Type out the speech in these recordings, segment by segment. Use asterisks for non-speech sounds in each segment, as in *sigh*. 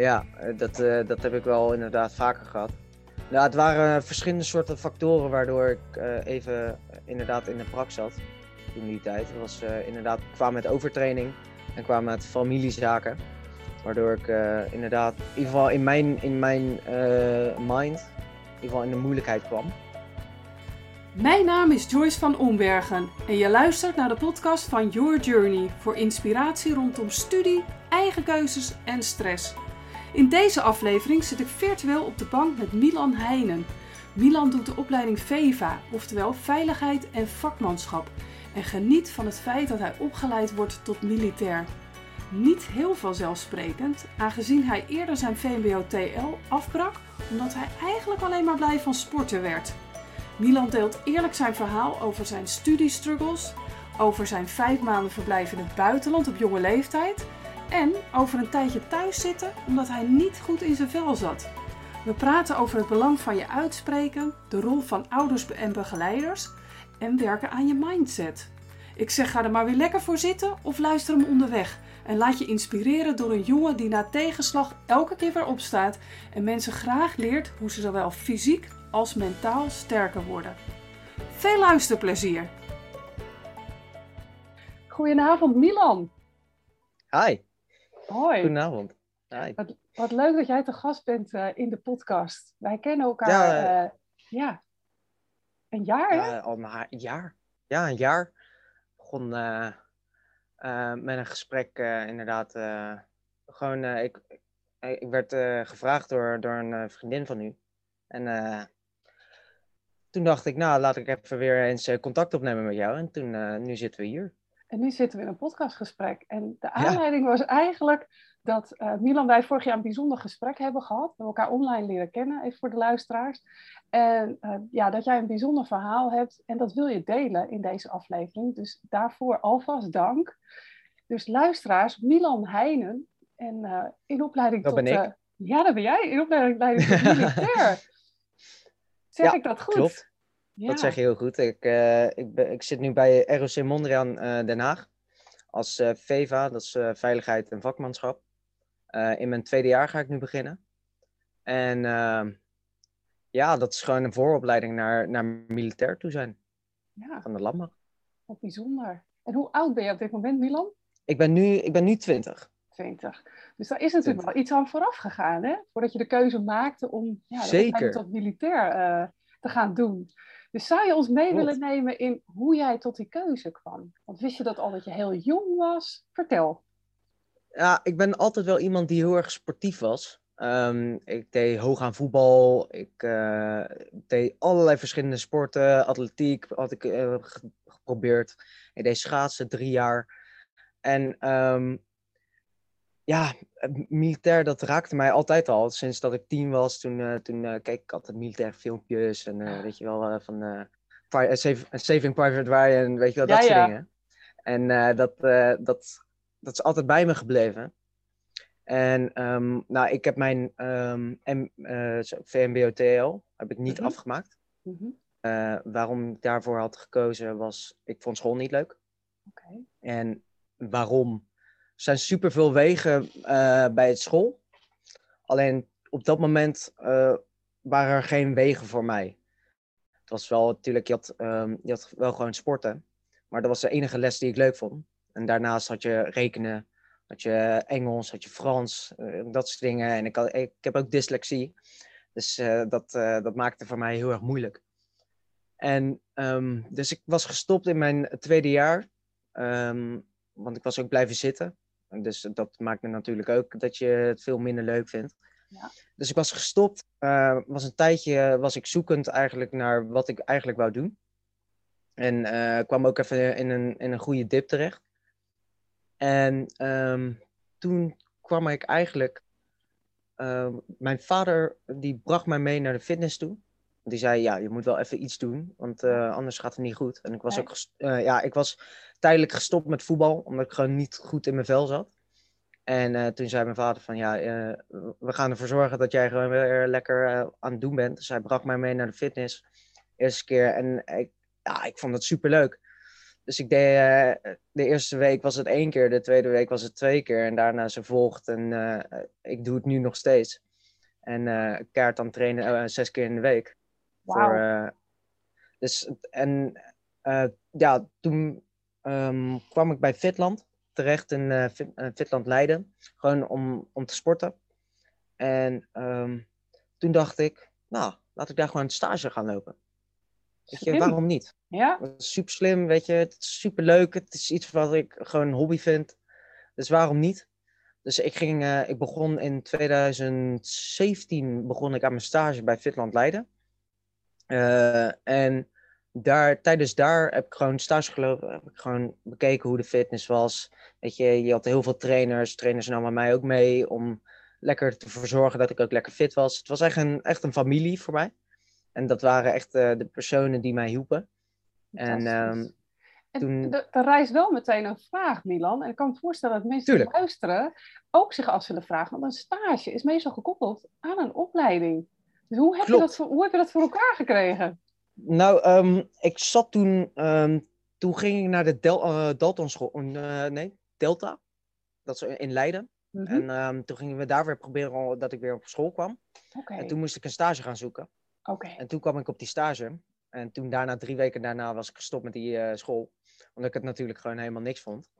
Ja, eh, dat, eh, dat heb ik wel inderdaad vaker gehad. Nou, het waren verschillende soorten factoren waardoor ik eh, even inderdaad in de prak zat toen die tijd. Het was inderdaad qua met overtraining en qua met familiezaken. Waardoor ik inderdaad, in ieder geval in mijn, in mijn mind, in ieder geval in de moeilijkheid kwam. Mijn naam is Joyce van Ombergen en je luistert naar de podcast van Your Journey voor inspiratie rondom studie, eigen keuzes en stress. In deze aflevering zit ik virtueel op de bank met Milan Heijnen. Milan doet de opleiding VEVA, oftewel Veiligheid en Vakmanschap, en geniet van het feit dat hij opgeleid wordt tot militair. Niet heel vanzelfsprekend, aangezien hij eerder zijn VMBO-TL afbrak omdat hij eigenlijk alleen maar blij van sporten werd. Milan deelt eerlijk zijn verhaal over zijn studiestruggles, over zijn vijf maanden verblijf in het buitenland op jonge leeftijd en over een tijdje thuis zitten omdat hij niet goed in zijn vel zat. We praten over het belang van je uitspreken, de rol van ouders en begeleiders en werken aan je mindset. Ik zeg ga er maar weer lekker voor zitten of luister hem onderweg en laat je inspireren door een jongen die na tegenslag elke keer weer opstaat en mensen graag leert hoe ze zowel fysiek als mentaal sterker worden. Veel luisterplezier! Goedenavond Milan. Hi, Hoi. goedenavond. Hi. Wat, wat leuk dat jij te gast bent eh, in de podcast. Wij kennen elkaar Ja, ja, ja een jaar hè? Al een jaar. Ja, een jaar. Begon eh, eh, met een gesprek eh, inderdaad. eh, gewoon, eh, ik, ik werd eh, gevraagd door, door een eh, vriendin van u. En eh, toen dacht ik, nou, laat ik even weer eens eh, contact opnemen met jou. En toen, eh, nu zitten we hier. En nu zitten we in een podcastgesprek. En de aanleiding was eigenlijk dat eh, Milan wij vorig jaar een bijzonder gesprek hebben gehad. We hebben elkaar online leren kennen, even voor de luisteraars. En eh, ja, dat jij een bijzonder verhaal hebt en dat wil je delen in deze aflevering. Dus daarvoor alvast dank. Dus luisteraars, Milan Heijnen. En eh, in opleiding Dat tot... ben ik. ja, dat ben jij. In opleiding tot *laughs* militair. Zeg Ja, ik dat goed? klopt. Ja. Dat zeg je heel goed. Ik, eh, ik, ben, ik zit nu bij ROC Mondriaan eh, Den Haag. Als eh, VEVA, dat is Veiligheid en Vakmanschap. In mijn tweede jaar ga ik nu beginnen. En ehm, ja, dat is gewoon een vooropleiding naar, naar militair toe zijn Ja, van de landmacht. wat bijzonder. En hoe oud ben je op dit moment, Milan? Ik ben nu, ik ben nu 20. 20. Dus daar is natuurlijk 20. wel iets aan vooraf gegaan, hè? Voordat je de keuze maakte om ja, Zeker. tot militair te gaan doen. Dus zou je ons mee willen nemen in hoe jij tot die keuze kwam? Want wist je dat al dat je heel jong was? Vertel. Ja, ik ben altijd wel iemand die heel erg sportief was. Ehm, ik deed hoog aan voetbal. Ik eh, deed allerlei verschillende sporten. Atletiek had ik ge- geprobeerd. Ik deed schaatsen drie jaar. En ehm, ja, militair, dat raakte mij altijd al. Sinds dat ik tien was, toen, eh, toen eh, keek ik altijd militaire filmpjes. En eh, weet je wel, van Saving Private Ryan, weet je wel, dat Ja, soort ja. dingen. En dat, dat, dat is altijd bij me gebleven. En ehm, nou, ik heb mijn ehm, eh, VMBO-TL heb ik niet Mhm. afgemaakt. Mhm. Waarom ik daarvoor had gekozen was, ik vond school niet leuk. Oké. En waarom? Zijn superveel wegen eh, bij het school. Alleen op dat moment eh, waren er geen wegen voor mij. Het was wel natuurlijk, je had, ehm, je had wel gewoon sporten. Maar dat was de enige les die ik leuk vond. En daarnaast had je rekenen, had je Engels, had je Frans, eh, dat soort dingen. En ik, ik heb ook dyslexie. Dus dat, dat maakte voor mij heel erg moeilijk. En ehm, dus ik was gestopt in mijn tweede jaar. Ehm, want ik was ook blijven zitten. Dus dat maakt me natuurlijk ook dat je het veel minder leuk vindt. Ja. Dus ik was gestopt. eh, was een tijdje was ik zoekend eigenlijk naar wat ik eigenlijk wou doen. En eh, kwam ook even in een, in een goede dip terecht. En ehm, toen kwam ik eigenlijk. mijn vader die bracht mij mee naar de fitness toe. Die zei: Ja, je moet wel even iets doen, want eh, anders gaat het niet goed. En ik was ook eh, ja, ik was tijdelijk gestopt met voetbal, omdat ik gewoon niet goed in mijn vel zat. En eh, toen zei mijn vader: van ja, we gaan ervoor zorgen dat jij gewoon weer lekker aan het doen bent. Dus hij bracht mij mee naar de fitness. Eerste keer. En ik, ja, ik vond het superleuk. Dus ik deed, de eerste week was het één keer, de tweede week was het twee keer en daarna ze volgt. En ik doe het nu nog steeds. En kaart dan trainen zes keer in de week. Wow. dus, en ja, toen ehm, kwam ik bij Fitland terecht in Fitland Leiden. Gewoon om, om te sporten. En ehm, toen dacht ik, nou, laat ik daar gewoon een stage gaan lopen. Weet je, waarom niet? Ja. Super slim, weet je. Het is super leuk. Het is iets wat ik gewoon een hobby vind. Dus waarom niet? Dus ik, ging, uh, ik begon in 2017 begon ik aan mijn stage bij Fitland Leiden. Uh, en daar, tijdens daar heb ik gewoon stage gelopen. Heb ik gewoon bekeken hoe de fitness was. Weet je, je had heel veel trainers. Trainers namen mij ook mee om lekker te verzorgen dat ik ook lekker fit was. Het was echt een, echt een familie voor mij. En dat waren echt uh, de personen die mij hielpen. En, um, en toen... er rijst wel meteen een vraag, Milan. En ik kan me voorstellen dat mensen die luisteren ook zich af zullen vragen. Want een stage is meestal gekoppeld aan een opleiding. Hoe heb, je dat, voor, hoe heb je dat voor elkaar gekregen? Nou, um, ik zat toen... Um, toen ging ik naar de Del, uh, Dalton school. Uh, nee, Delta. Dat is in Leiden. Mm -hmm. En toen gingen we daar weer proberen dat ik weer op school kwam. Okay. En toen moest ik een stage gaan zoeken. Okay. En toen kwam ik op die stage. En toen daarna, drie weken daarna, was ik gestopt met die uh, school. Omdat ik het natuurlijk gewoon helemaal niks vond.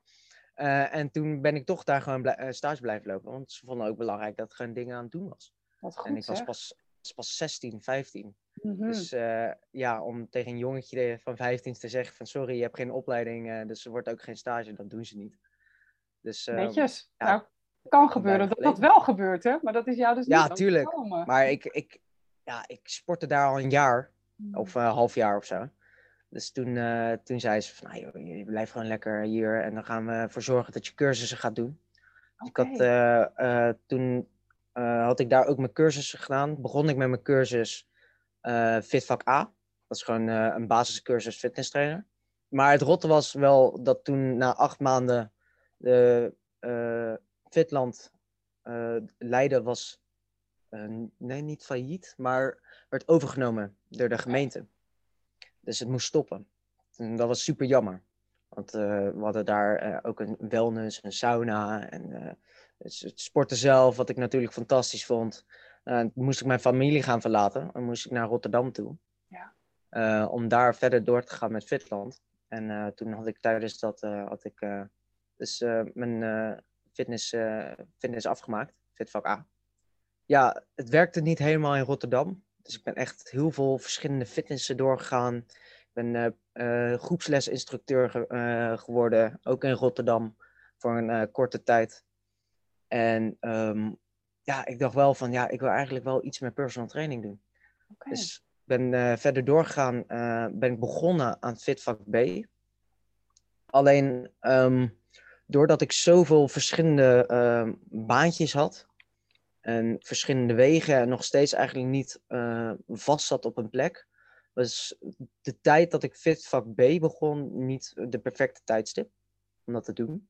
Uh, en toen ben ik toch daar gewoon stage blijven lopen. Want ze vonden ook belangrijk dat ik gewoon dingen aan het doen was. Goed, en ik was pas, pas 16, 15. Mm -hmm. Dus ja, om tegen een jongetje van 15 te zeggen van sorry, je hebt geen opleiding, dus er wordt ook geen stage, dat doen ze niet. Dus, Netjes. Ja, nou, kan gebeuren dat dat wel gebeurt, hè? Maar dat is jou dus niet Ja, tuurlijk. Maar ik, ik, ja, ik sportte daar al een jaar. Of een half jaar of zo. Dus toen, uh, toen zei ze van, nou, joh, je blijft gewoon lekker hier en dan gaan we ervoor zorgen dat je cursussen gaat doen. Okay. Ik had, uh, uh, toen had ik daar ook mijn cursussen gedaan. Begon ik met mijn cursus Fitvak A. Dat is gewoon een basiscursus fitness trainer. Maar het rotte was wel dat toen na acht maanden de Fitland Leiden was, nee niet failliet, maar werd overgenomen door de gemeente. Dus het moest stoppen. En dat was super jammer. Want we hadden daar ook een wellness, een sauna en het sporten zelf, wat ik natuurlijk fantastisch vond. moest ik mijn familie gaan verlaten en moest ik naar Rotterdam toe. Ja. om daar verder door te gaan met Fitland. En toen had ik tijdens dat had ik, dus, mijn fitness, fitness afgemaakt, Fitvak A. Ja, het werkte niet helemaal in Rotterdam. Dus ik ben echt heel veel verschillende fitnessen doorgegaan. Ik ben uh, groepslesinstructeur ge uh, geworden, ook in Rotterdam, voor een uh, korte tijd. En um, ja, ik dacht wel van, ja, ik wil eigenlijk wel iets met personal training doen. Okay. Dus ik ben verder doorgegaan, ben ik begonnen aan Fitvak B. Alleen, um, doordat ik zoveel verschillende baantjes had, en verschillende wegen en nog steeds eigenlijk niet uh, vast zat op een plek, was de tijd dat ik Fitvak B begon niet de perfecte tijdstip om dat te doen.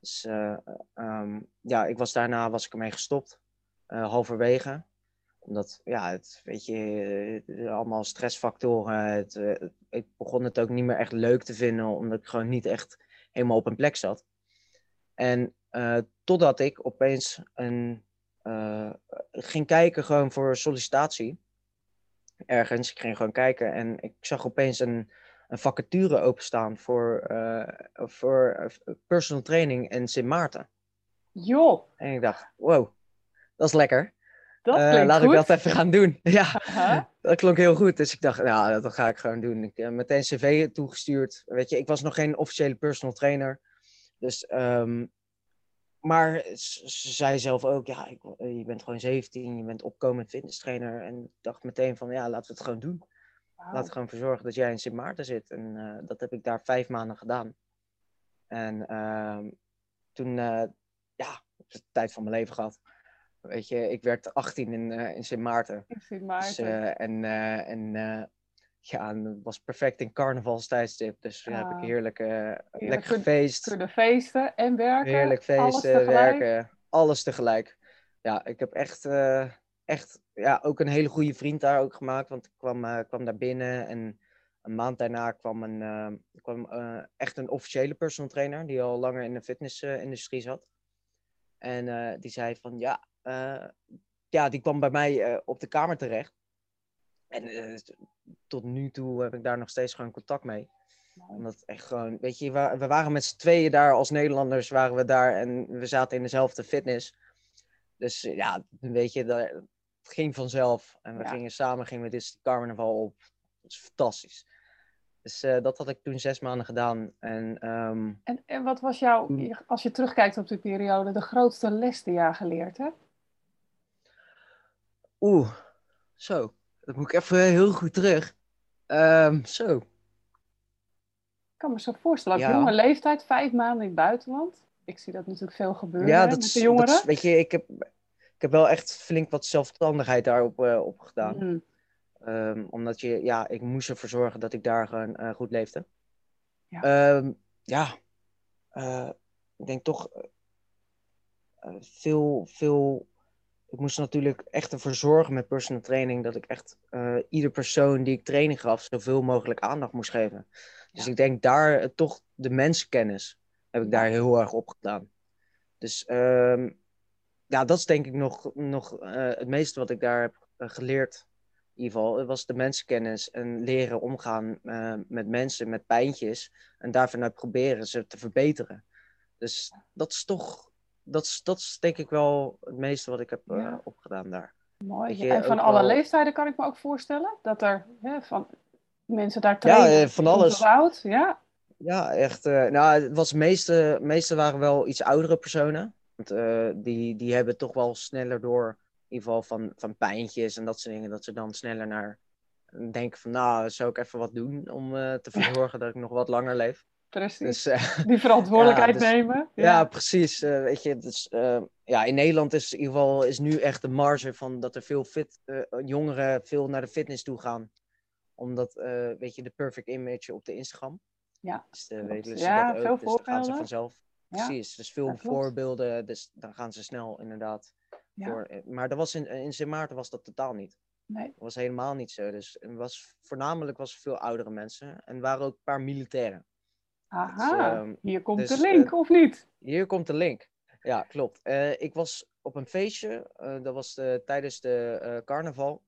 Dus uh, um, ja, ik was daarna was ik ermee gestopt, uh, halverwege. Omdat, ja, het, weet je, allemaal stressfactoren. Het, ik begon het ook niet meer echt leuk te vinden, omdat ik gewoon niet echt helemaal op een plek zat. En totdat ik opeens een ging kijken gewoon voor sollicitatie. Ergens, ik ging gewoon kijken en ik zag opeens een, een vacature openstaan voor, uh, voor personal training in Sint Maarten. Joh. En ik dacht, wow, dat is lekker. Dat uh, laat goed. ik dat even gaan doen. *laughs* ja, uh-huh. dat klonk heel goed. Dus ik dacht, nou, dat ga ik gewoon doen. Ik heb meteen cv toegestuurd. Weet je, ik was nog geen officiële personal trainer. Dus um, maar ze zei zelf ook, ja, ik, je bent gewoon 17, je bent opkomend fitness trainer. En ik dacht meteen van, ja, laten we het gewoon doen. Wow. Laten we gewoon voor zorgen dat jij in Sint Maarten zit. En uh, dat heb ik daar vijf maanden gedaan. En uh, toen, uh, ja, de tijd van mijn leven gehad. Weet je, ik werd 18 in, uh, in Sint Maarten. In Sint Maarten. Dus, en en ja, en het was perfect in carnavalstijdstip. Dus toen ah. heb ik heerlijk, uh, heerlijk lekker gefeest. Feesten en werken. Heerlijk feesten, alles werken, alles tegelijk. Ja, ik heb echt, uh, echt ja, ook een hele goede vriend daar ook gemaakt. Want ik kwam, uh, kwam daar binnen en een maand daarna kwam, een, eh, kwam eh, echt een officiële personal trainer die al langer in de fitnessindustrie zat. En die zei van ja, ja, die kwam bij mij op de kamer terecht. En tot nu toe heb ik daar nog steeds gewoon contact mee. Omdat echt gewoon, weet je, we, waren met z'n tweeën daar als Nederlanders, waren we daar en we zaten in dezelfde fitness. Dus ja, weet je, dat, het ging vanzelf. En we Ja. gingen samen, gingen we dit carnaval op. Dat is fantastisch. Dus eh, dat had ik toen zes maanden gedaan. En ehm, En, en wat was jouw, Mm. als je terugkijkt op die periode, de grootste les die je geleerd hebt? oeh, zo. Dat moet ik even heel goed terug. Ehm, zo. Ik kan me zo voorstellen, op Ja. jonge leeftijd, vijf maanden in het buitenland. Ik zie dat natuurlijk veel gebeuren Ja, dat met is, de dat jongeren. is- weet je, ik heb, ik heb wel echt flink wat zelfstandigheid daarop eh, op gedaan. Mm, Ehm, omdat je, ja, ik moest ervoor zorgen dat ik daar gewoon eh, goed leefde. Ja. Ehm, ja, Eh, ik denk toch veel, veel. Ik moest natuurlijk echt ervoor zorgen met personal training dat ik echt ieder persoon die ik training gaf zoveel mogelijk aandacht moest geven. Dus Ja. ik denk daar toch de mensenkennis heb ik daar heel erg op gedaan. Dus ehm, ja, dat is denk ik nog, nog eh, het meeste wat ik daar heb eh, geleerd. In ieder geval, het was de mensenkennis en leren omgaan eh, met mensen, met pijntjes. En daarvanuit proberen ze te verbeteren. Dus dat is toch, dat is, dat is denk ik wel het meeste wat ik heb Ja. opgedaan daar. mooi. en van alle wel- leeftijden kan ik me ook voorstellen dat er hè, van mensen daar Ja, trainen. eh, van alles. oud, ja. Ja, echt. nou, het was meeste, meeste waren wel iets oudere personen. Want eh, die, die hebben toch wel sneller door, in ieder geval van, van pijntjes en dat soort dingen, dat ze dan sneller naar denken van, nou, zou ik even wat doen om eh, te *laughs* verzorgen dat ik nog wat langer leef. Precies. Dus eh, *laughs* Die verantwoordelijkheid *laughs* Ja, dus- nemen. ja, precies. eh, weet je, dus, eh, ja, in Nederland is in ieder geval is nu echt de marge van dat er veel fit, eh, jongeren veel naar de fitness toe gaan. Omdat, eh, weet je, de perfect image op de Instagram. Ja, Dus weten ze Ja, dat veel ook, dus gaan ze voorbeelden. vanzelf. Ja, Precies, dus veel voorbeelden, dus dan gaan ze snel inderdaad. Voor, eh, maar dat was in, in Sint Maarten was dat totaal niet. Nee. Dat was helemaal niet zo. Dus het was, voornamelijk was er veel oudere mensen en waren ook een paar militairen. Aha, ehm, hier komt dus, de link, eh, of niet? Hier komt de link. Ja, klopt. Eh, ik was op een feestje, eh, dat was de, tijdens de eh, carnaval.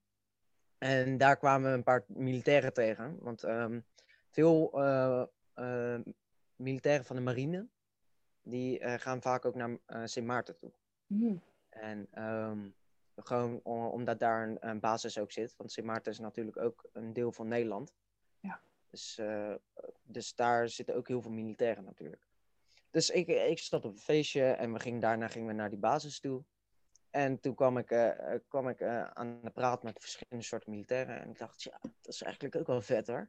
En daar kwamen we een paar militairen tegen. Want ehm, veel eh, eh, militairen van de marine, die eh, gaan vaak ook naar eh, Sint Maarten toe. Hm, En ehm, gewoon om- omdat daar een, een basis ook zit. Want Sint Maarten is natuurlijk ook een deel van Nederland. Ja. Dus, eh, dus daar zitten ook heel veel militairen natuurlijk. Dus ik, ik zat op een feestje en we gingen, daarna gingen we naar die basis toe. En toen kwam ik, kwam ik aan de praat met verschillende soorten militairen. En ik dacht, ja, dat is eigenlijk ook wel vet hoor.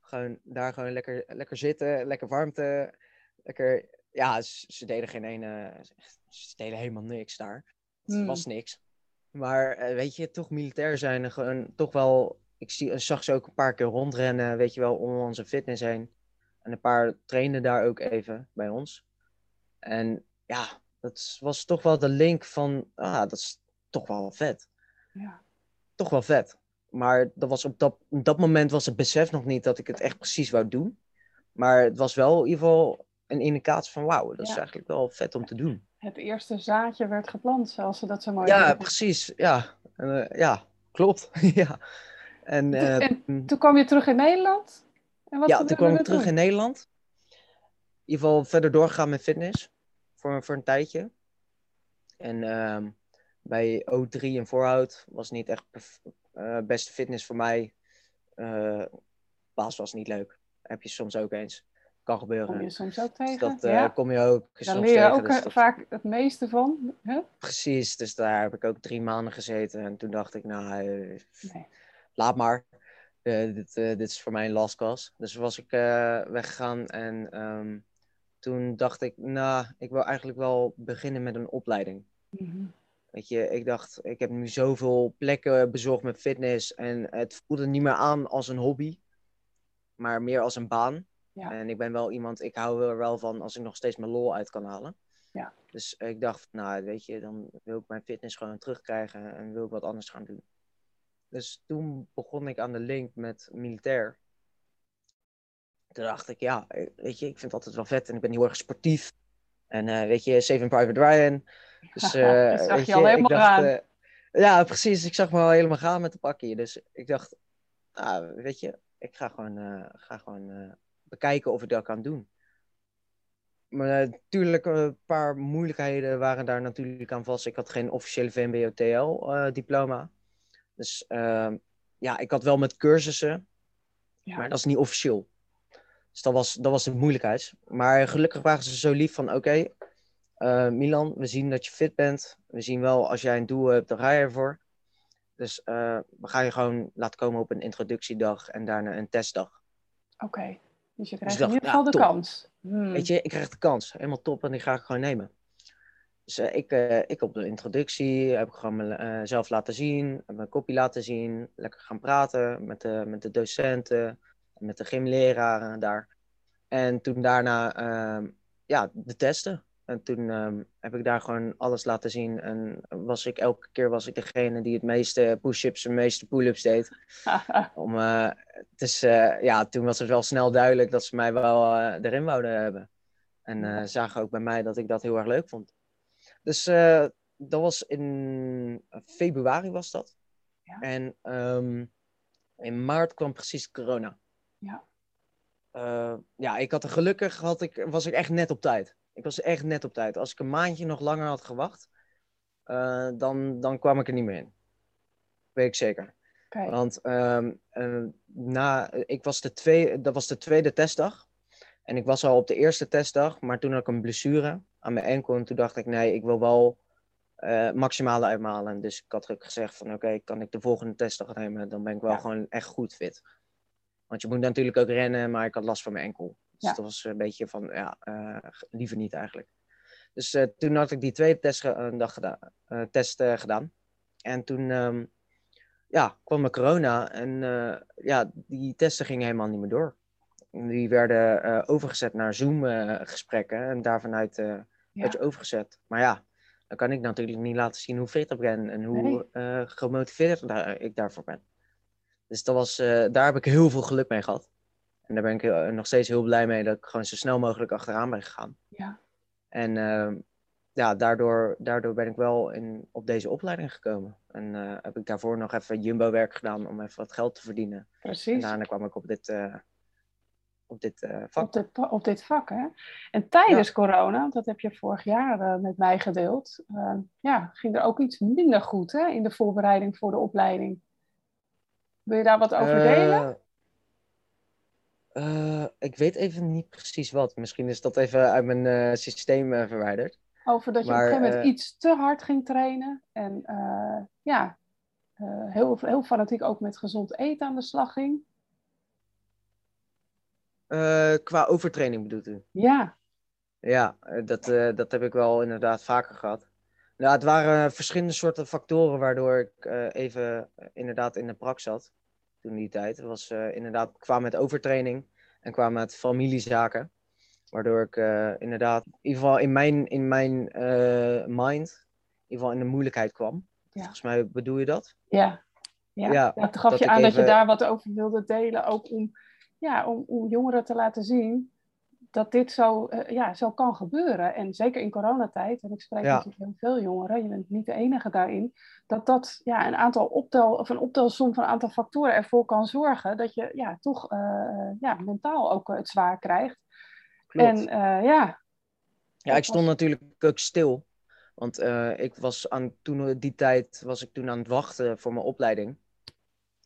Gewoon daar gewoon lekker, lekker zitten, lekker warmte. Lekker, ja, ze, ze deden geen ene, ze deden helemaal niks daar. Het Hmm. was niks. Maar eh, weet je, toch militair zijn en gewoon toch wel. Ik zie, zag ze ook een paar keer rondrennen, weet je wel, om onze fitness heen. En een paar trainden daar ook even bij ons. En ja, dat was toch wel de link van, ah, dat is toch wel vet. ja. Toch wel vet. Maar dat was op, dat, op dat moment was het besef nog niet dat ik het echt precies wou doen. Maar het was wel in ieder geval een indicatie van, wauw, dat is eigenlijk wel vet om te doen. Het eerste zaadje werd geplant, zoals ze dat zo mooi Ja, precies. Ja, Eh, ja klopt. *laughs* ja. En, eh, en Toen kwam je terug in Nederland? En wat ja, toen kwam ik terug in Nederland. In ieder geval verder doorgegaan met fitness. Voor, voor een tijdje. En ehm, bij O3 en voorhoud was niet echt eh, beste fitness voor mij. Baas was niet leuk. Heb je soms ook eens. Kan gebeuren. Kom je soms ook Dus tegen? dat eh, ja. kom je ook Daar soms leer je ook dus eh, dat- vaak het meeste van. Hè? Precies, dus daar heb ik ook drie maanden gezeten. En toen dacht ik, nou, eh, Nee. laat maar. Dit, dit is voor mij een last. Dus was ik eh, weggegaan en ehm, toen dacht ik, nou, ik wil eigenlijk wel beginnen met een opleiding. Mhm. Weet je, ik dacht, ik heb nu zoveel plekken bezocht met fitness en het voelde niet meer aan als een hobby, maar meer als een baan. Ja. En ik ben wel iemand, ik hou er wel van als ik nog steeds mijn lol uit kan halen. Ja. Dus ik dacht, nou, weet je, dan wil ik mijn fitness gewoon terugkrijgen en wil ik wat anders gaan doen. Dus toen begon ik aan de link met militair. toen dacht ik, ja, weet je, ik vind het altijd wel vet en ik ben heel erg sportief. En uh, weet je, Saving Private Ryan. Dus, uh, *laughs* dat zag je, al helemaal dacht, gaan. Uh, ja, precies. Ik zag me al helemaal gaan met de pakje. Dus ik dacht, nou, weet je, ik ga gewoon, ga gewoon bekijken of ik dat kan doen. Maar natuurlijk, een paar moeilijkheden waren daar natuurlijk aan vast. Ik had geen officiële VMBO-TL-diploma. dus ehm, ja, ik had wel met cursussen, ja. maar dat is niet officieel. Dus dat was, dat was de moeilijkheid. Maar gelukkig waren ze zo lief van, oké, okay, uh, Milan, we zien dat je fit bent. We zien wel, als jij een doel hebt, dan ga je ervoor. Dus uh, we gaan je gewoon laten komen op een introductiedag en daarna een testdag. Oké, okay. Dus je krijgt dus in ieder geval ja, de top. kans. Hmm. Weet je, ik krijg de kans. Helemaal top en die ga ik gewoon nemen. Dus uh, ik, ik op de introductie heb ik gewoon mezelf laten zien, mijn kopie laten zien, lekker gaan praten met de, met de docenten, met de gymleraren daar. En toen daarna uh, ja, de testen. En toen um, heb ik daar gewoon alles laten zien. En was ik elke keer was ik degene die het meeste push-ups en meeste pull-ups deed. *laughs* Om, uh, dus uh, ja, toen was het wel snel duidelijk dat ze mij wel uh, erin wouden hebben. En zagen ook bij mij dat ik dat heel erg leuk vond. Dus dat was in februari was dat. Ja. En um, in maart kwam precies corona. Ja. Ja, ik had er gelukkig, had ik, was ik echt net op tijd. Ik was echt net op tijd. Als ik een maandje nog langer had gewacht, uh, dan, dan kwam ik er niet meer in. Weet ik zeker. Okay. Want uh, na, ik was de twee, dat was de tweede testdag. En ik was al op de eerste testdag, maar toen had ik een blessure aan mijn enkel. En toen dacht ik, nee, ik wil wel uh, maximale uitmalen. Dus ik had ook gezegd van, oké, okay, kan ik de volgende testdag nemen? Dan ben ik wel ja. gewoon echt goed fit. Want je moet natuurlijk ook rennen, maar ik had last van mijn enkel. Dus dat was een beetje van, ja, eh, liever niet eigenlijk. Dus eh, toen had ik die tweede test, dag gedaan, eh, test gedaan. En toen ehm, ja, kwam er corona en ja, die testen gingen helemaal niet meer door. Die werden overgezet naar Zoom-gesprekken en daarvanuit eh Ja. werd je overgezet. Maar ja, dan kan ik natuurlijk niet laten zien hoe fit ik ben en hoe Nee. gemotiveerd daar- ik daarvoor ben. Dus dat was, daar heb ik heel veel geluk mee gehad. En daar ben ik heel- nog steeds heel blij mee dat ik gewoon zo snel mogelijk achteraan ben gegaan. Ja. En ehm, ja, daardoor, daardoor ben ik wel in, op deze opleiding gekomen. En eh, heb ik daarvoor nog even Jumbo-werk gedaan om even wat geld te verdienen. En Precies. daarna kwam ik op dit, eh, op dit eh, vak. Op dit, pa- op dit vak, hè? En tijdens corona, dat heb je vorig jaar eh, met mij gedeeld, eh, ja, ging er ook iets minder goed hè, in de voorbereiding voor de opleiding. Wil je daar wat over delen? Eh, ik weet even niet precies wat. Misschien is dat even uit mijn eh, systeem eh, verwijderd. Over dat je op een gegeven moment iets te hard ging trainen. En ja, heel, heel fanatiek ook met gezond eten aan de slag ging. Qua overtraining bedoelt u? Ja, Ja, dat, dat heb ik wel inderdaad vaker gehad. Nou, het waren verschillende soorten factoren waardoor ik even inderdaad in de prak zat. Toen die tijd. Was eh, inderdaad qua met overtraining en qua met familiezaken. Waardoor ik eh, inderdaad, in ieder geval in mijn, in mijn eh, mind, in ieder geval in de moeilijkheid kwam. Ja. Volgens mij bedoel je dat? ja. Ja, Ja, ja, toen gaf je aan dat je daar wat over wilde delen, ook om, ja, om, om jongeren te laten zien dat dit zo, eh, ja, zo kan gebeuren. En zeker in coronatijd, en ik spreek Ja. natuurlijk heel veel jongeren, je bent niet de enige daarin, dat dat ja, een aantal optel, of een optelsom van een aantal factoren ervoor kan zorgen dat je ja, toch eh, ja, mentaal ook eh, het zwaar krijgt. Klopt. En eh, ja, Ja, ik stond natuurlijk ook stil. Want eh, ik was aan toen die tijd was ik toen aan het wachten voor mijn opleiding.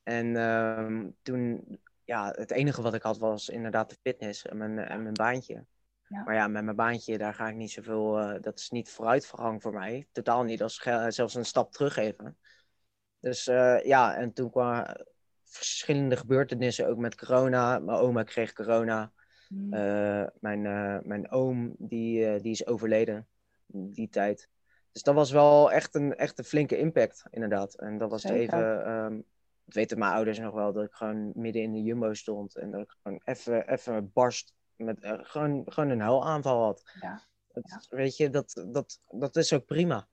En ehm, toen, ja, het enige wat ik had was inderdaad de fitness en mijn, en mijn baantje. Ja. Maar ja, met mijn baantje, daar ga ik niet zoveel, eh, dat is niet vooruitgang voor mij. Totaal niet, dat is zelfs een stap terug even. Dus eh, ja, en toen kwamen verschillende gebeurtenissen, ook met corona. Mijn oma kreeg corona. mm, Eh, mijn, mijn oom, die, die is overleden in die tijd. Dus dat was wel echt een, echt een flinke impact, inderdaad. En dat was Zeker. even, ehm, dat weten mijn ouders nog wel, dat ik gewoon midden in de jumbo stond. En dat ik gewoon even, even barst, met, eh, gewoon, gewoon een huilaanval had. ja, Het- Weet je, dat, dat, dat is ook prima.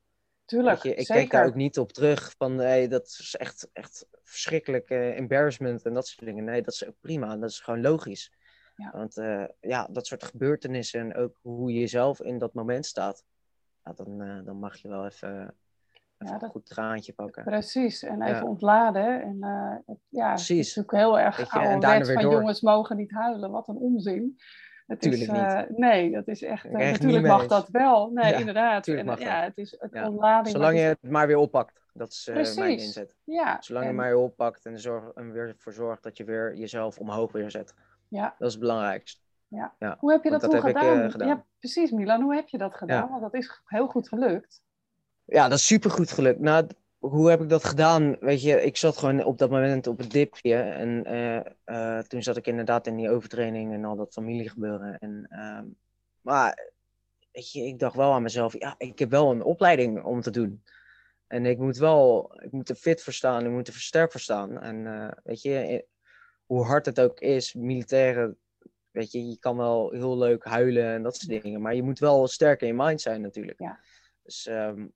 tuurlijk, je, ik zeker. keek daar ook niet op terug van, hey, dat is echt, echt verschrikkelijk eh, embarrassment en dat soort dingen. Nee, dat is ook prima. Dat is gewoon logisch. Ja. Want uh, ja, dat soort gebeurtenissen en ook hoe je jezelf in dat moment staat, ja, dan, uh, dan mag je wel even, even ja, dat... een goed traantje pakken. Precies, en even ja. ontladen. En uh, ja, Precies. het is natuurlijk heel erg ouderwets van door. jongens mogen niet huilen. Wat een onzin. Het Tuurlijk is, uh, nee, dat is echt. Uh, natuurlijk mag dat wel. Nee, ja, inderdaad. En, ja, het is het ontlading. Zolang je het maar weer oppakt. Dat is mijn inzet. Ja. Zolang en... je maar weer oppakt en er en weer voor zorgt dat je weer jezelf omhoog weer zet. Ja. Dat is het belangrijkste. Ja. ja. Hoe heb je dat, dat toen heb gedaan? Ik, gedaan? Ja, precies, Milan. Hoe heb je dat gedaan? Want dat is heel goed gelukt. Ja, dat is super goed gelukt. Nou, hoe heb ik dat gedaan? Weet je, ik zat gewoon op dat moment op het dipje. En uh, uh, toen zat ik inderdaad in die overtraining en al dat familiegebeuren. En, uh, maar weet je, ik dacht wel aan mezelf, ja, ik heb wel een opleiding om te doen. En ik moet wel, ik moet er fit voor staan, ik moet er sterk voor staan. En weet je, hoe hard het ook is, militairen, weet je, je kan wel heel leuk huilen en dat soort dingen. Maar je moet wel sterk in je mind zijn natuurlijk. Ja. Dus um,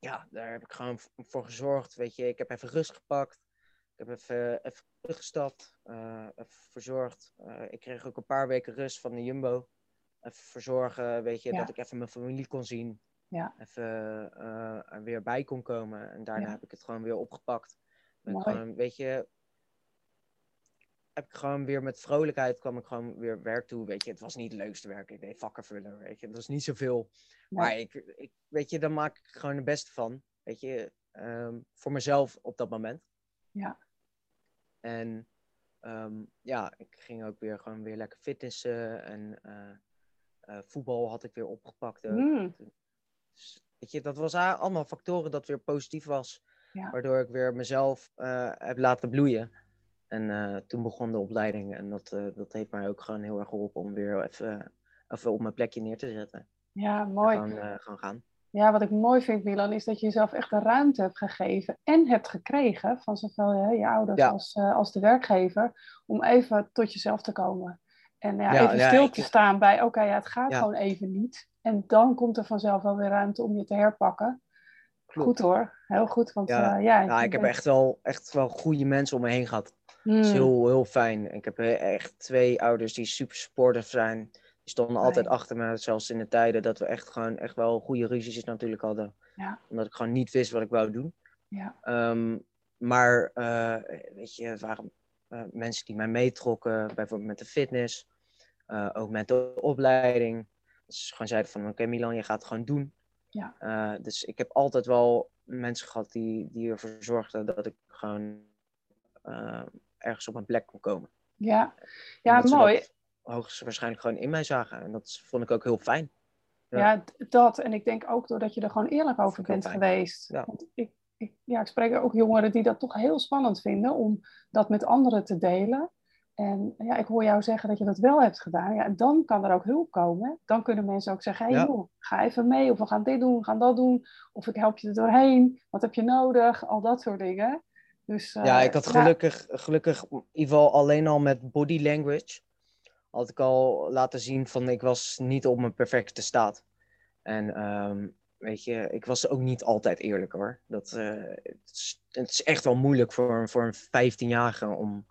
ja, daar heb ik gewoon voor gezorgd. Weet je, ik heb even rust gepakt. Ik heb even, even teruggestapt. Uh, even verzorgd. Uh, ik kreeg ook een paar weken rust van de Jumbo. Even verzorgen, weet je, Ja. dat ik even mijn familie kon zien. Ja. Even uh, er weer bij kon komen. En daarna Ja. heb ik het gewoon weer opgepakt. Ben gewoon, weet je, heb ik gewoon weer met vrolijkheid kwam ik gewoon weer werk toe. Weet je, het was niet het leukste werk. Ik deed vakken vullen, weet je. Dat was niet zoveel. Nee. Maar ik, ik, weet je, daar maak ik gewoon het beste van. Weet je, ehm, voor mezelf op dat moment. Ja. En ehm, ja, ik ging ook weer gewoon weer lekker fitnessen. En eh, eh, voetbal had ik weer opgepakt. Ook. Mm. Dus, weet je, dat was allemaal factoren dat weer positief was. Ja. Waardoor ik weer mezelf eh, heb laten bloeien. En eh, toen begon de opleiding. En dat, eh, dat heeft mij ook gewoon heel erg geholpen om weer even, even op mijn plekje neer te zetten. Ja, mooi. Gewoon, eh, gewoon gaan. Ja, wat ik mooi vind, Milan, is dat je jezelf echt de ruimte hebt gegeven en hebt gekregen van zowel hè, je ouders Ja. als, eh, als de werkgever, om even tot jezelf te komen. En ja, Ja, even ja, stil ik- te staan bij, oké, ja, het gaat gewoon even niet. En dan komt er vanzelf wel weer ruimte om je te herpakken. Klopt. Goed hoor, heel goed. Want Ja. Ja, ik heb echt wel, echt wel goede mensen om me heen gehad. Hmm, Dat is heel, heel fijn. Ik heb eh, echt twee ouders die super supportive zijn. Die stonden altijd achter me, zelfs in de tijden dat we echt gewoon echt wel goede ruzies natuurlijk hadden. Ja. Omdat ik gewoon niet wist wat ik wou doen. Ja. Ehm, maar eh, weet je, het waren eh, mensen die mij meetrokken, bijvoorbeeld met de fitness, ook met de opleiding. Dus ze gewoon zeiden van, oké Milan, je gaat het gewoon doen. Ja. Dus ik heb altijd wel mensen gehad die, die ervoor zorgden dat ik gewoon eh, ergens op mijn plek kon komen. ja. Ja mooi. hoogstwaarschijnlijk gewoon in mij zagen. En dat vond ik ook heel fijn. Ja. Dat. En ik denk ook doordat je er gewoon eerlijk over bent fijn. geweest. Ja. Want ik, ik, ja, ik spreek ook jongeren die dat toch heel spannend vinden om dat met anderen te delen. En ja, ik hoor jou zeggen dat je dat wel hebt gedaan. Ja, en dan kan er ook hulp komen. Dan kunnen mensen ook zeggen, hey, Ja. joh, ga even mee. Of we gaan dit doen, we gaan dat doen. Of ik help je er doorheen. Wat heb je nodig? Al dat soort dingen. Dus, Ja, eh, ik had gelukkig, gelukkig in ieder geval alleen al met body language. Had ik al laten zien van ik was niet op mijn perfecte staat. En ehm, weet je, ik was ook niet altijd eerlijk hoor. Dat, eh, het, is, het is echt wel moeilijk voor, een- voor een 15-jarige om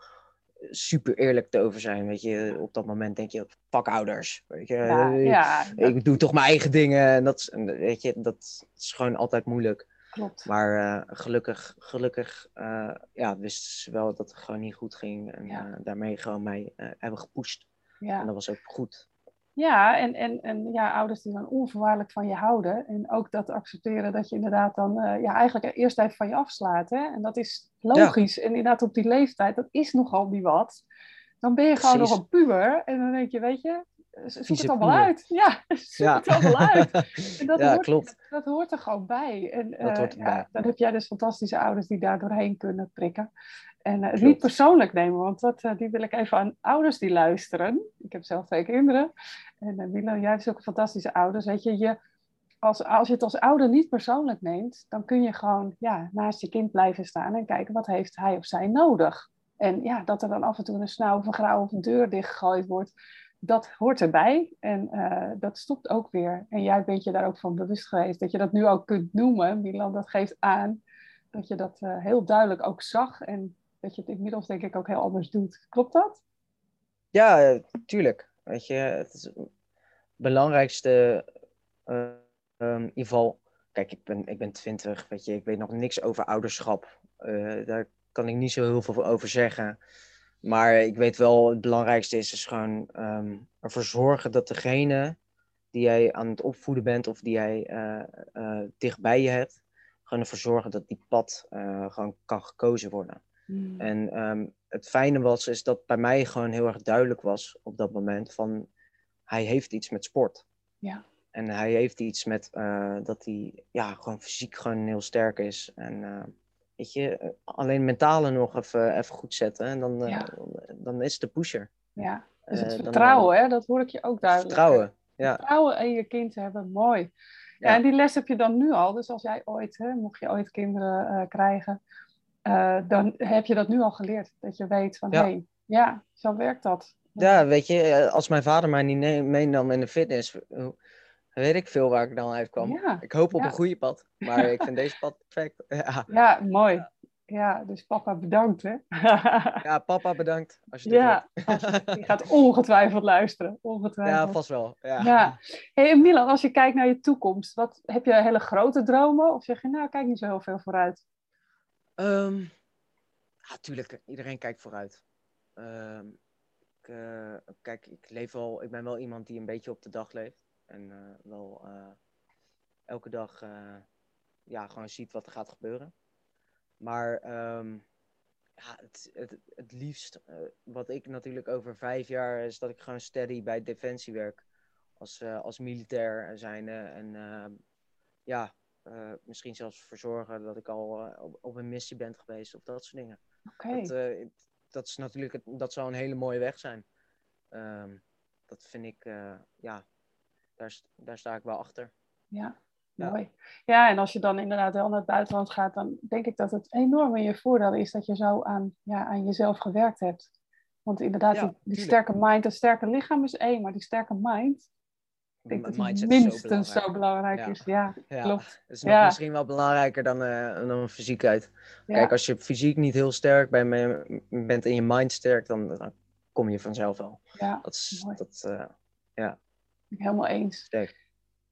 super eerlijk te over zijn. Weet je, op dat moment denk je, fuck ouders. Weet je, ja, ja, dat ik doe toch mijn eigen dingen. En dat, weet je, dat is gewoon altijd moeilijk. Klopt. Maar eh, gelukkig, gelukkig eh, ja, wisten ze wel dat het gewoon niet goed ging. En Ja. eh, daarmee gewoon mij hebben gepusht. Ja. En dat was ook goed. Ja, en, en, en ja, ouders die dan onvoorwaardelijk van je houden. En ook dat accepteren dat je inderdaad dan ja, eigenlijk eerst even van je afslaat. Hè? En dat is logisch. En inderdaad op die leeftijd, dat is nogal niet wat. Dan ben je gewoon nog een puber. En dan denk je, weet je, zoek Vieze het allemaal uit. Ja, *laughs* zoek Ja. het allemaal uit. En dat, *laughs* Ja, hoort, klopt. dat hoort er gewoon bij. En Dat eh, hoort ja, dan heb jij dus fantastische ouders die daar doorheen kunnen prikken. En eh, het Klopt. niet persoonlijk nemen, want dat, eh, die wil ik even aan ouders die luisteren. Ik heb zelf twee kinderen. En Milan, jij hebt ook fantastische ouders. Weet je, je als, als je het als ouder niet persoonlijk neemt, dan kun je gewoon ja, naast je kind blijven staan en kijken wat heeft hij of zij nodig. En ja, dat er dan af en toe een snauw of een grauw of een deur dichtgegooid wordt, dat hoort erbij. En uh, dat stopt ook weer. En jij bent je daar ook van bewust geweest. Dat je dat nu ook kunt noemen, Milan, dat geeft aan dat je dat uh, heel duidelijk ook zag. En dat je het inmiddels denk ik ook heel anders doet. Klopt dat? Ja, eh, tuurlijk. Weet je, het, is het belangrijkste, uh, kijk, ik ben, ik ben 20, weet je, ik weet nog niks over ouderschap. Daar kan ik niet zo heel veel over zeggen. Maar ik weet wel, het belangrijkste is, is gewoon um, ervoor zorgen dat degene die jij aan het opvoeden bent of die jij uh, uh, dichtbij je hebt, gewoon ervoor zorgen dat die pad uh, gewoon kan gekozen worden. Mm. En um, het fijne was, is dat bij mij gewoon heel erg duidelijk was op dat moment van hij heeft iets met sport. Ja. En hij heeft iets met dat hij ja, gewoon fysiek gewoon heel sterk is. En weet je, alleen mentale nog even, even goed zetten. En dan, ja. dan, dan, is het de pusher. Ja, dus het vertrouwen, dan, hè? dat hoor ik je ook duidelijk. Vertrouwen, ja. Vertrouwen in je kind hebben, mooi. Ja. en die les heb je dan nu al. Dus als jij ooit, hè, mocht je ooit kinderen uh, krijgen, uh, dan heb je dat nu al geleerd. Dat je weet van, hé, hey, ja, zo werkt dat. Ja, weet je, als mijn vader mij niet meenam in de fitness, weet ik veel waar ik dan uitkwam. Ja. Ik hoop op een goede pad, maar ik vind *laughs* deze pad perfect. *laughs* Ja, ja mooi. Ja, dus papa bedankt, hè? *laughs* ja, papa bedankt. Als je ja, gaat ongetwijfeld luisteren. Ongetwijfeld. Ja, vast wel. Ja. ja. Hey, Milan, als je kijkt naar je toekomst, wat, heb je hele grote dromen? Of zeg je, nou, kijk niet zo heel veel vooruit? Um, ja, tuurlijk. Iedereen kijkt vooruit. Um, ik, uh, kijk, ik, leef wel, ik ben wel iemand die een beetje op de dag leeft. En uh, wel uh, elke dag ja, gewoon ziet wat er gaat gebeuren. Maar um, ja, het, het, het liefst, uh, wat ik natuurlijk over vijf jaar, is dat ik gewoon steady bij Defensie werk. Als, uh, als militair zijnde. En uh, ja, misschien zelfs verzorgen dat ik al op, op, een missie ben geweest of dat soort dingen. Okay. Dat, dat is natuurlijk, dat zou een hele mooie weg zijn. Um, dat vind ik, ja, daar, daar sta ik wel achter. Ja. Ja. Mooi. Ja, en als je dan inderdaad wel naar het buitenland gaat, dan denk ik dat het enorm in je voordeel is dat je zo aan, ja, aan jezelf gewerkt hebt. Want inderdaad, ja, die, die sterke mind, dat sterke lichaam is één, maar die sterke mind, ik denk dat die minstens zo belangrijk, zo belangrijk is. Ja, klopt. Het is nog misschien wel belangrijker dan, uh, dan fysiekheid. Kijk, als je fysiek niet heel sterk bent, bent in je mind sterk, dan, dan kom je vanzelf wel. Ja, dat is, dat, uh, ja. Helemaal eens. Sterk.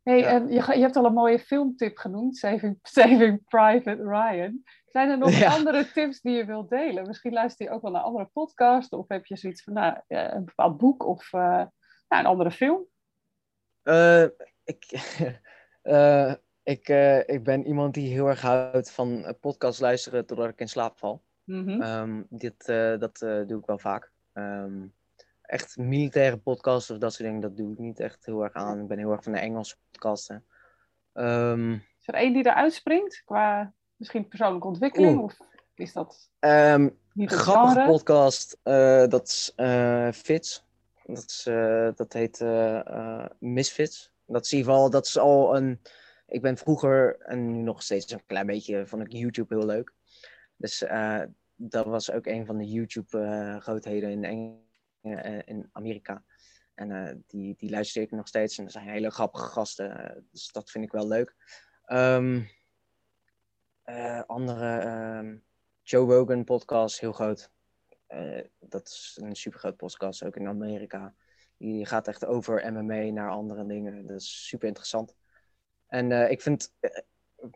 Hey, ja. en je, je, hebt al een mooie filmtip genoemd, Saving, *laughs* Saving Private Ryan. Zijn er nog ja. andere tips die je wilt delen? Misschien luister je ook wel naar andere podcasts of heb je zoiets van nou, een bepaald boek of uh, nou, een andere film? Uh, ik, uh, *laughs* ik, ik ben iemand die heel erg houdt van podcast luisteren totdat ik in slaap val. Mm -hmm. um, dit, dat doe ik wel vaak. Um, echt militaire podcasts of dat soort dingen, dat doe ik niet echt heel erg aan. Ik ben heel erg van de Engelse podcasten. Um, is er één die eruit springt qua misschien persoonlijke ontwikkeling? Of is dat um, niet een grappige genre? podcast, uh, dat is uh, Fits. Dat, is, uh, dat heet Misfits. Dat is in ieder geval, dat is al een... Ik ben vroeger, en nu nog steeds een klein beetje, vond ik YouTube heel leuk. Dus dat was ook een van de YouTube-grootheden in Engeland in Amerika. En uh, die, die luister ik nog steeds. En dat zijn hele grappige gasten. dus dat vind ik wel leuk. Uh, andere, um, Joe Rogan podcast, heel groot. Uh, dat is een super groot podcast, ook in Amerika. Die gaat echt over MMA naar andere dingen. Dat is super interessant. En ik vind,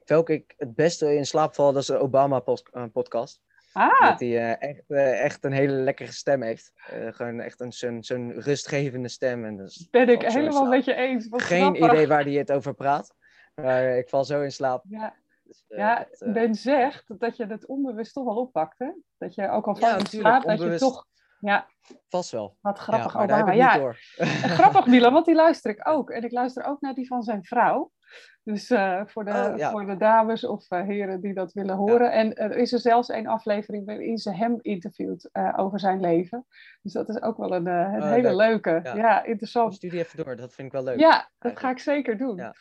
welke ik het beste in slaap val, dat is de Obama podcast. Ah. Dat hij uh, echt, uh, echt een hele lekkere stem heeft. Uh, gewoon echt een, zo'n, zo'n rustgevende stem. En dus ben ik helemaal met je eens. Wat Geen grappig. idee waar hij het over praat. Maar ik val zo in slaap. Ja, dus, ja dat, Ben zegt dat je het onbewust toch wel oppakt. Hè? Dat je ook al van ja, slaap, dat je toch... Ja. Vast wel. Wat grappig, ja, maar Obama. ja, door. *laughs* grappig, Milan, want die luister ik ook. En ik luister ook naar die van zijn vrouw. Dus uh, voor, de, oh, ja. voor de dames of uh, heren die dat willen horen. Ja. En er is er zelfs een aflevering waarin ze hem interviewt uh, over zijn leven. Dus dat is ook wel een, een oh, hele leuk. leuke. Ja, ja interessant. Studie even door, dat vind ik wel leuk. Ja, dat ga ik zeker doen.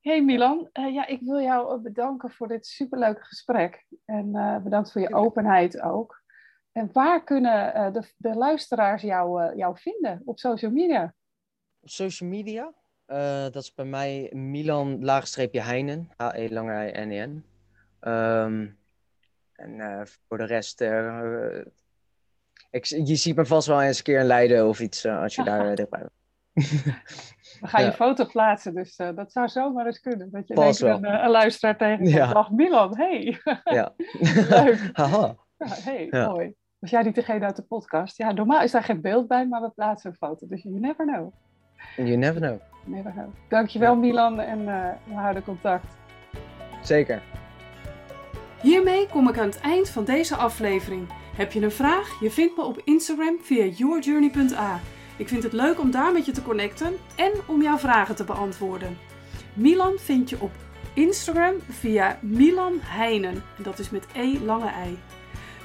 hey Milan, ja, ik wil jou bedanken voor dit superleuke gesprek. En bedankt voor je openheid ook. En waar kunnen de, de luisteraars jou, jou vinden op social media? Op social media? Uh, dat is bij mij Milan laagstreepje Heinen. H-E lange N-E-N. Um, en uh, voor de rest, uh, Ik, je ziet me vast wel eens een keer in Leiden of iets als je daar dichtbij bent. *laughs* We gaan je foto plaatsen, dus uh, dat zou zomaar eens kunnen. Dat je Pas een, een, luisteraar tegen ja. Dag Milan, hey. *laughs* Ja. *laughs* Leuk. Haha. Ja, hey, ja. mooi. Was jij niet degene uit de podcast? Ja, normaal is daar geen beeld bij, maar we plaatsen een foto. Dus you never know. You never know. Never know. Dankjewel ja. Milan en we houden contact. Zeker. Hiermee kom ik aan het eind van deze aflevering. Heb je een vraag? Je vindt me op Instagram via yourjourney.a. Ik vind het leuk om daar met je te connecten en om jouw vragen te beantwoorden. Milan vind je op Instagram via Milan Heinen. En dat is met E lange ei.